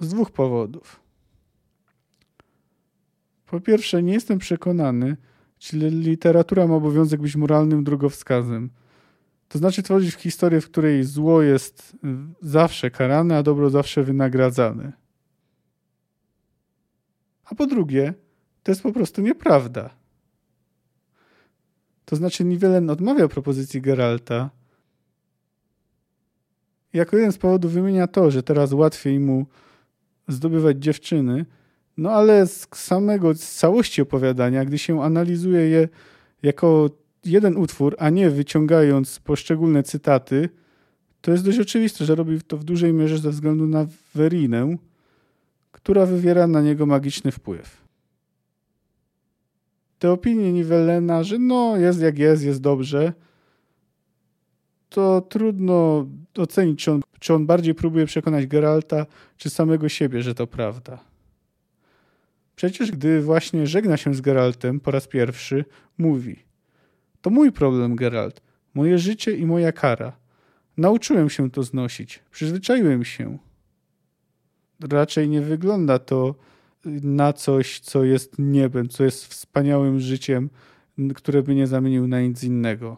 Z dwóch powodów. Po pierwsze, nie jestem przekonany, czy literatura ma obowiązek być moralnym drogowskazem. To znaczy tworzyć historię, w której zło jest zawsze karane, a dobro zawsze wynagradzane. A po drugie, to jest po prostu nieprawda. To znaczy, Nivellen odmawia propozycji Geralta. Jako jeden z powodów wymienia to, że teraz łatwiej mu zdobywać dziewczyny, no ale z samego, z całości opowiadania, gdy się analizuje je jako jeden utwór, a nie wyciągając poszczególne cytaty, to jest dość oczywiste, że robi to w dużej mierze ze względu na Werinę, która wywiera na niego magiczny wpływ. Te opinie Nivellena, że no jest jak jest, jest dobrze, to trudno ocenić, czy on, czy on bardziej próbuje przekonać Geralta, czy samego siebie, że to prawda. Przecież gdy właśnie żegna się z Geraltem po raz pierwszy, mówi: To mój problem, Geralt, moje życie i moja kara. Nauczyłem się to znosić, przyzwyczaiłem się. Raczej nie wygląda to na coś, co jest niebem, co jest wspaniałym życiem, które by nie zamienił na nic innego.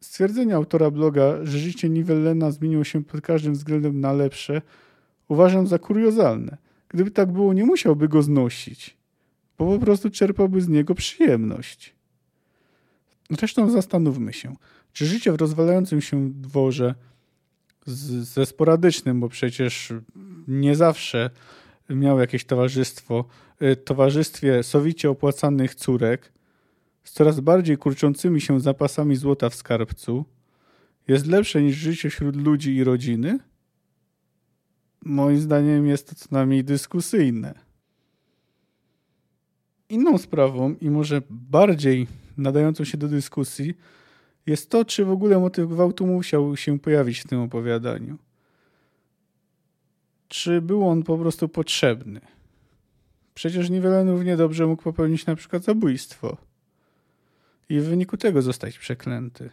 Stwierdzenie autora bloga, że życie Nivellena zmieniło się pod każdym względem na lepsze, uważam za kuriozalne. Gdyby tak było, nie musiałby go znosić, bo po prostu czerpałby z niego przyjemność. Zresztą zastanówmy się, czy życie w rozwalającym się dworze z, ze sporadycznym, bo przecież nie zawsze miał jakieś towarzystwo, y, towarzystwie sowicie opłacanych córek, z coraz bardziej kurczącymi się zapasami złota w skarbcu, jest lepsze niż życie wśród ludzi i rodziny? Moim zdaniem jest to co najmniej dyskusyjne. Inną sprawą i może bardziej nadającą się do dyskusji jest to, czy w ogóle motyw gwałtu musiał się pojawić w tym opowiadaniu. Czy był on po prostu potrzebny? Przecież Nivellen równie dobrze mógł popełnić na przykład zabójstwo i w wyniku tego zostać przeklęty.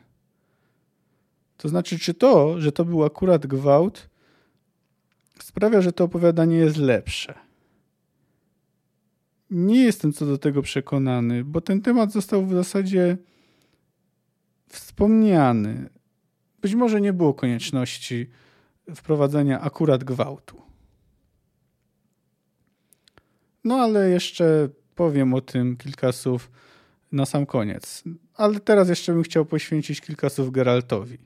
To znaczy, czy to, że to był akurat gwałt, sprawia, że to opowiadanie jest lepsze. Nie jestem co do tego przekonany, bo ten temat został w zasadzie wspomniany. Być może nie było konieczności wprowadzenia akurat gwałtu. No ale jeszcze powiem o tym kilka słów na sam koniec. Ale teraz jeszcze bym chciał poświęcić kilka słów Geraltowi.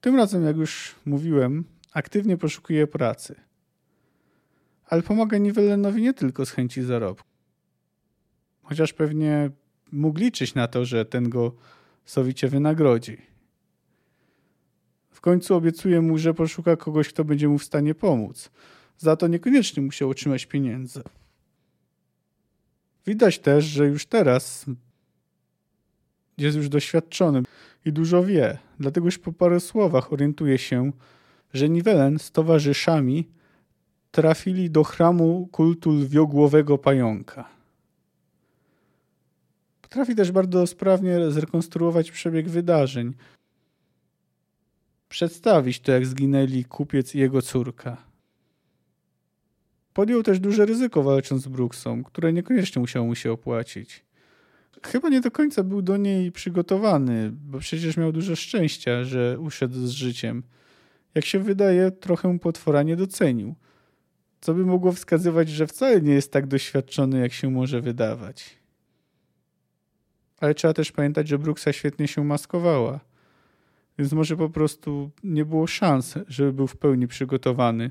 Tym razem, jak już mówiłem, aktywnie poszukuje pracy. Ale pomaga Nivellenowi nie tylko z chęci zarobku. Chociaż pewnie mógł liczyć na to, że ten go sowicie wynagrodzi. W końcu obiecuje mu, że poszuka kogoś, kto będzie mu w stanie pomóc. Za to niekoniecznie musiał otrzymać pieniędzy. Widać też, że już teraz jest już doświadczony i dużo wie. Dlatego już po paru słowach orientuje się, że Nivellen z towarzyszami trafili do chramu kultu lwiogłowego pająka. Potrafi też bardzo sprawnie zrekonstruować przebieg wydarzeń. Przedstawić to, jak zginęli kupiec i jego córka. Podjął też duże ryzyko walcząc z Brooksą, które niekoniecznie musiało mu się opłacić. Chyba nie do końca był do niej przygotowany, bo przecież miał dużo szczęścia, że uszedł z życiem. Jak się wydaje, trochę potwora nie docenił. Co by mogło wskazywać, że wcale nie jest tak doświadczony, jak się może wydawać. Ale trzeba też pamiętać, że Brooksa świetnie się maskowała. Więc może po prostu nie było szans, żeby był w pełni przygotowany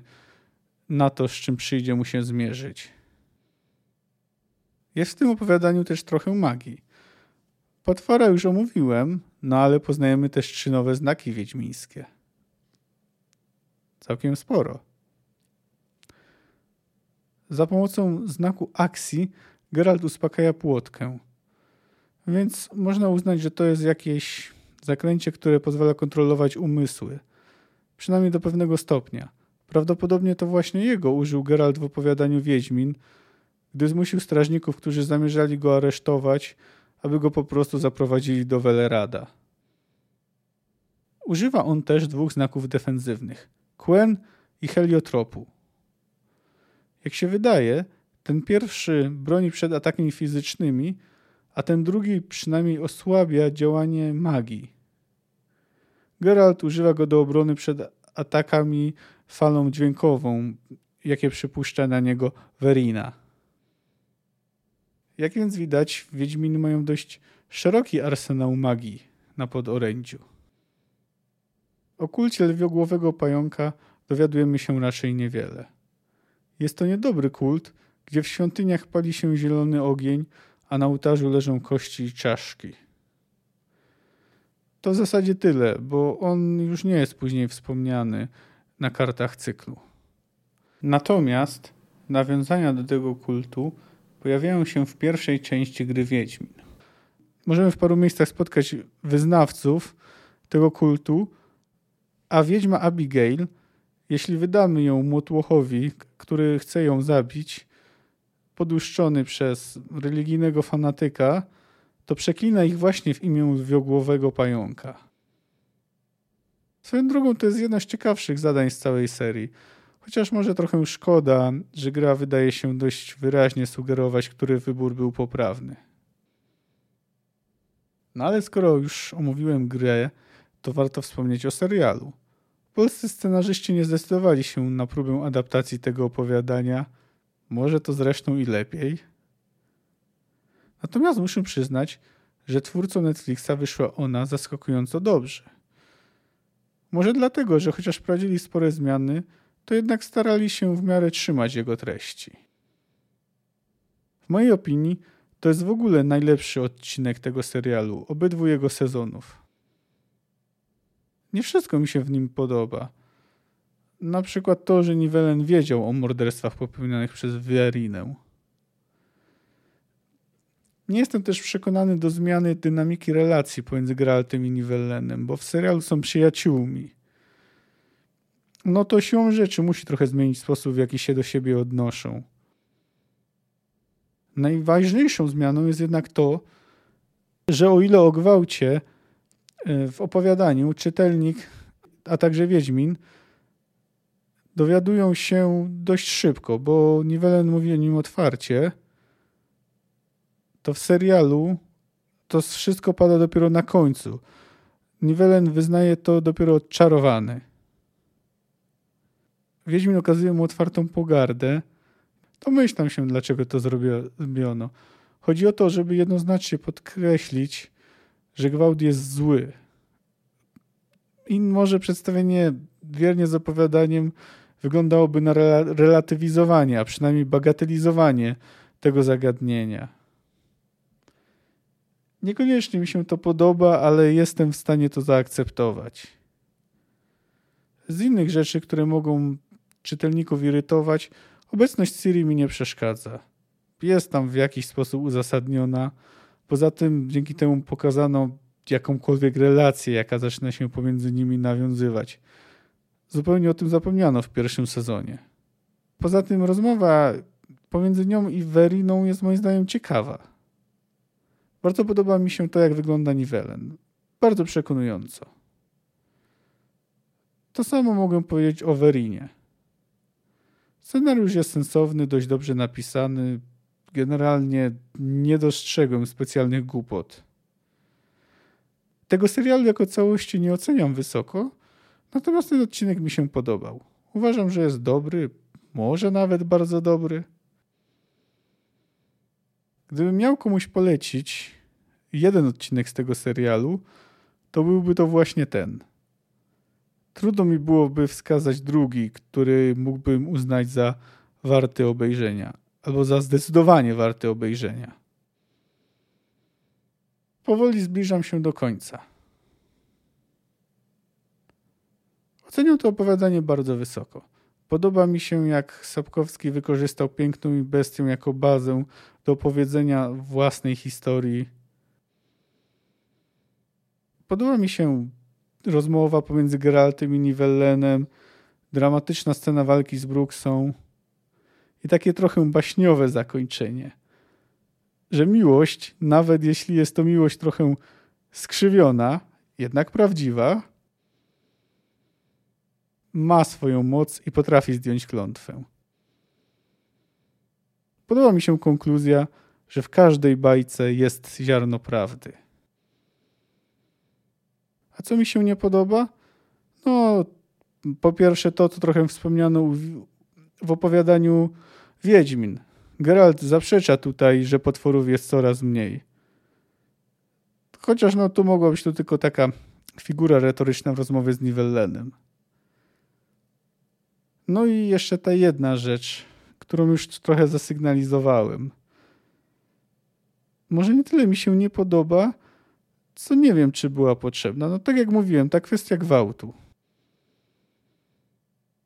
na to, z czym przyjdzie mu się zmierzyć. Jest w tym opowiadaniu też trochę magii. Potwora już omówiłem, no ale poznajemy też trzy nowe znaki wiedźmińskie. Całkiem sporo. Za pomocą znaku akcji Geralt uspokaja płotkę. Więc można uznać, że to jest jakieś zaklęcie, które pozwala kontrolować umysły. Przynajmniej do pewnego stopnia. Prawdopodobnie to właśnie jego użył Geralt w opowiadaniu Wiedźmin, gdy zmusił strażników, którzy zamierzali go aresztować, aby go po prostu zaprowadzili do Welerada. Używa on też dwóch znaków defensywnych Quen i heliotropu. Jak się wydaje, ten pierwszy broni przed atakami fizycznymi, a ten drugi przynajmniej osłabia działanie magii. Geralt używa go do obrony przed atakami falą dźwiękową, jakie przypuszcza na niego Verina. Jak więc widać, Wiedźminy mają dość szeroki arsenał magii na podorędziu. O kulcie lwiogłowego pająka dowiadujemy się raczej niewiele. Jest to niedobry kult, gdzie w świątyniach pali się zielony ogień, a na ołtarzu leżą kości i czaszki. To w zasadzie tyle, bo on już nie jest później wspomniany na kartach cyklu. Natomiast nawiązania do tego kultu pojawiają się w pierwszej części gry Wiedźmin. Możemy w paru miejscach spotkać wyznawców tego kultu, a wiedźma Abigail, jeśli wydamy ją Młotłochowi, który chce ją zabić, poduszczony przez religijnego fanatyka, to przeklina ich właśnie w imię wiogłowego pająka. Swoją drogą to jest jedno z ciekawszych zadań z całej serii. Chociaż może trochę szkoda, że gra wydaje się dość wyraźnie sugerować, który wybór był poprawny. No ale skoro już omówiłem grę, to warto wspomnieć o serialu. Polscy scenarzyści nie zdecydowali się na próbę adaptacji tego opowiadania. Może to zresztą i lepiej. Natomiast muszę przyznać, że twórcom Netflixa wyszła ona zaskakująco dobrze. Może dlatego, że chociaż prowadzili spore zmiany, to jednak starali się w miarę trzymać jego treści. W mojej opinii to jest w ogóle najlepszy odcinek tego serialu, obydwu jego sezonów. Nie wszystko mi się w nim podoba. Na przykład to, że Nivellen wiedział o morderstwach popełnionych przez Vierinę. Nie jestem też przekonany do zmiany dynamiki relacji pomiędzy Geraltem i Nivellenem, bo w serialu są przyjaciółmi. No to siłą rzeczy musi trochę zmienić sposób, w jaki się do siebie odnoszą. Najważniejszą zmianą jest jednak to, że o ile o gwałcie w opowiadaniu czytelnik, a także Wiedźmin dowiadują się dość szybko, bo Nivellen mówi o nim otwarcie. To w serialu to wszystko pada dopiero na końcu. Nivellen wyznaje to dopiero odczarowany. Wiedźmin okazuje mu otwartą pogardę. To myślam się, dlaczego to zrobiono. Chodzi o to, żeby jednoznacznie podkreślić, że gwałt jest zły. I może przedstawienie wiernie z opowiadaniem wyglądałoby na relatywizowanie, a przynajmniej bagatelizowanie tego zagadnienia. Niekoniecznie mi się to podoba, ale jestem w stanie to zaakceptować. Z innych rzeczy, które mogą czytelników irytować, obecność Siri mi nie przeszkadza. Jest tam w jakiś sposób uzasadniona. Poza tym dzięki temu pokazano jakąkolwiek relację, jaka zaczyna się pomiędzy nimi nawiązywać. Zupełnie o tym zapomniano w pierwszym sezonie. Poza tym rozmowa pomiędzy nią i Veriną jest moim zdaniem ciekawa. Bardzo podoba mi się to, jak wygląda Nivellen. Bardzo przekonująco. To samo mogę powiedzieć o Verinie. Scenariusz jest sensowny, dość dobrze napisany. Generalnie nie dostrzegłem specjalnych głupot. Tego serialu jako całości nie oceniam wysoko, natomiast ten odcinek mi się podobał. Uważam, że jest dobry, może nawet bardzo dobry. Gdybym miał komuś polecić jeden odcinek z tego serialu, to byłby to właśnie ten. Trudno mi byłoby wskazać drugi, który mógłbym uznać za warty obejrzenia, albo za zdecydowanie warty obejrzenia. Powoli zbliżam się do końca. Oceniam to opowiadanie bardzo wysoko. Podoba mi się, jak Sapkowski wykorzystał piękną i bestię jako bazę do opowiedzenia własnej historii. Podoba mi się rozmowa pomiędzy Geraltem i Nivellenem, dramatyczna scena walki z Brooksą i takie trochę baśniowe zakończenie. Że miłość, nawet jeśli jest to miłość trochę skrzywiona, jednak prawdziwa, ma swoją moc i potrafi zdjąć klątwę. Podoba mi się konkluzja, że w każdej bajce jest ziarno prawdy. A co mi się nie podoba? No, po pierwsze to, co trochę wspomniano w opowiadaniu Wiedźmin. Geralt zaprzecza tutaj, że potworów jest coraz mniej. Chociaż no tu mogła być to tylko taka figura retoryczna w rozmowie z Nivellenem. No i jeszcze ta jedna rzecz, którą już trochę zasygnalizowałem. Może nie tyle mi się nie podoba, co nie wiem, czy była potrzebna. No tak jak mówiłem, ta kwestia gwałtu.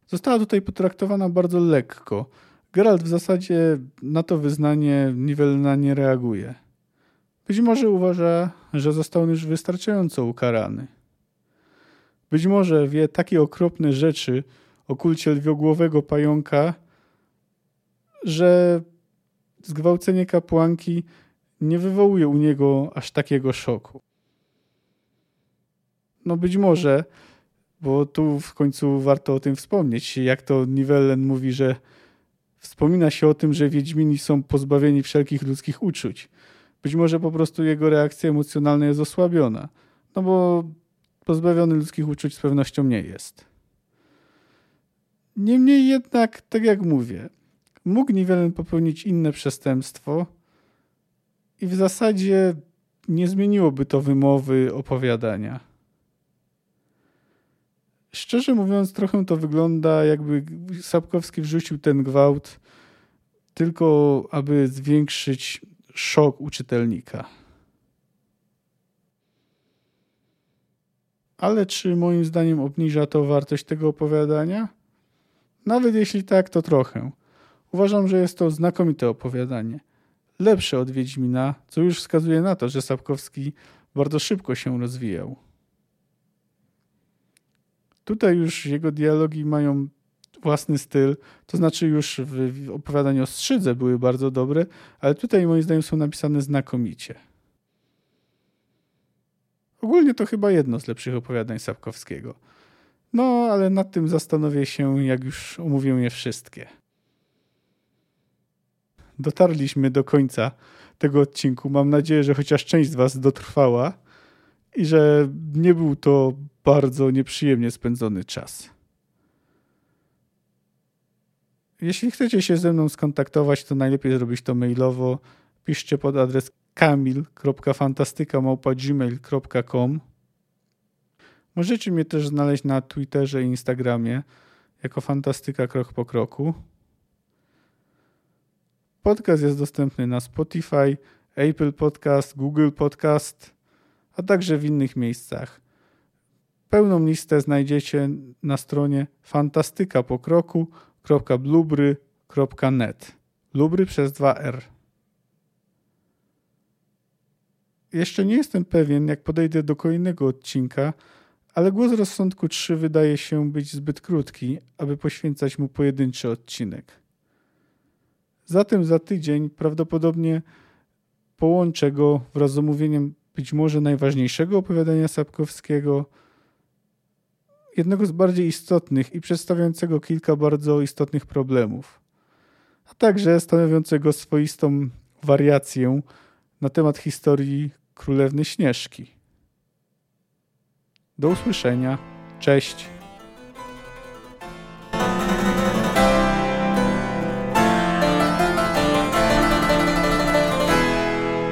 Została tutaj potraktowana bardzo lekko. Geralt w zasadzie na to wyznanie Nivellena nie reaguje. Być może uważa, że został już wystarczająco ukarany. Być może wie takie okropne rzeczy o kulcie lwiogłowego pająka, że zgwałcenie kapłanki nie wywołuje u niego aż takiego szoku. No być może, bo tu w końcu warto o tym wspomnieć, jak to Nivellen mówi, że wspomina się o tym, że Wiedźmini są pozbawieni wszelkich ludzkich uczuć. Być może po prostu jego reakcja emocjonalna jest osłabiona, no bo pozbawiony ludzkich uczuć z pewnością nie jest. Niemniej jednak, tak jak mówię, mógł Nivellen popełnić inne przestępstwo i w zasadzie nie zmieniłoby to wymowy opowiadania. Szczerze mówiąc, trochę to wygląda, jakby Sapkowski wrzucił ten gwałt tylko, aby zwiększyć szok u czytelnika. Ale czy moim zdaniem obniża to wartość tego opowiadania? Nawet jeśli tak, to trochę. Uważam, że jest to znakomite opowiadanie. Lepsze od Wiedźmina, co już wskazuje na to, że Sapkowski bardzo szybko się rozwijał. Tutaj już jego dialogi mają własny styl, to znaczy już w opowiadaniu o Strzydze były bardzo dobre, ale tutaj moim zdaniem są napisane znakomicie. Ogólnie to chyba jedno z lepszych opowiadań Sapkowskiego. No, ale nad tym zastanowię się, jak już omówię je wszystkie. Dotarliśmy do końca tego odcinku. Mam nadzieję, że chociaż część z Was dotrwała i że nie był to bardzo nieprzyjemnie spędzony czas. Jeśli chcecie się ze mną skontaktować, to najlepiej zrobić to mailowo. Piszcie pod adres kamil.fantastyka.gmail.com Możecie mnie też znaleźć na Twitterze i Instagramie jako Fantastyka Krok po Kroku. Podcast jest dostępny na Spotify, Apple Podcast, Google Podcast, a także w innych miejscach. Pełną listę znajdziecie na stronie fantastykapokroku.blubry.net. Lubry przez 2R. Jeszcze nie jestem pewien, jak podejdę do kolejnego odcinka, ale głos rozsądku 3 wydaje się być zbyt krótki, aby poświęcać mu pojedynczy odcinek. Zatem za tydzień prawdopodobnie połączę go wraz z omówieniem być może najważniejszego opowiadania Sapkowskiego, jednego z bardziej istotnych i przedstawiającego kilka bardzo istotnych problemów, a także stanowiącego swoistą wariację na temat historii Królewny Śnieżki. Do usłyszenia. Cześć.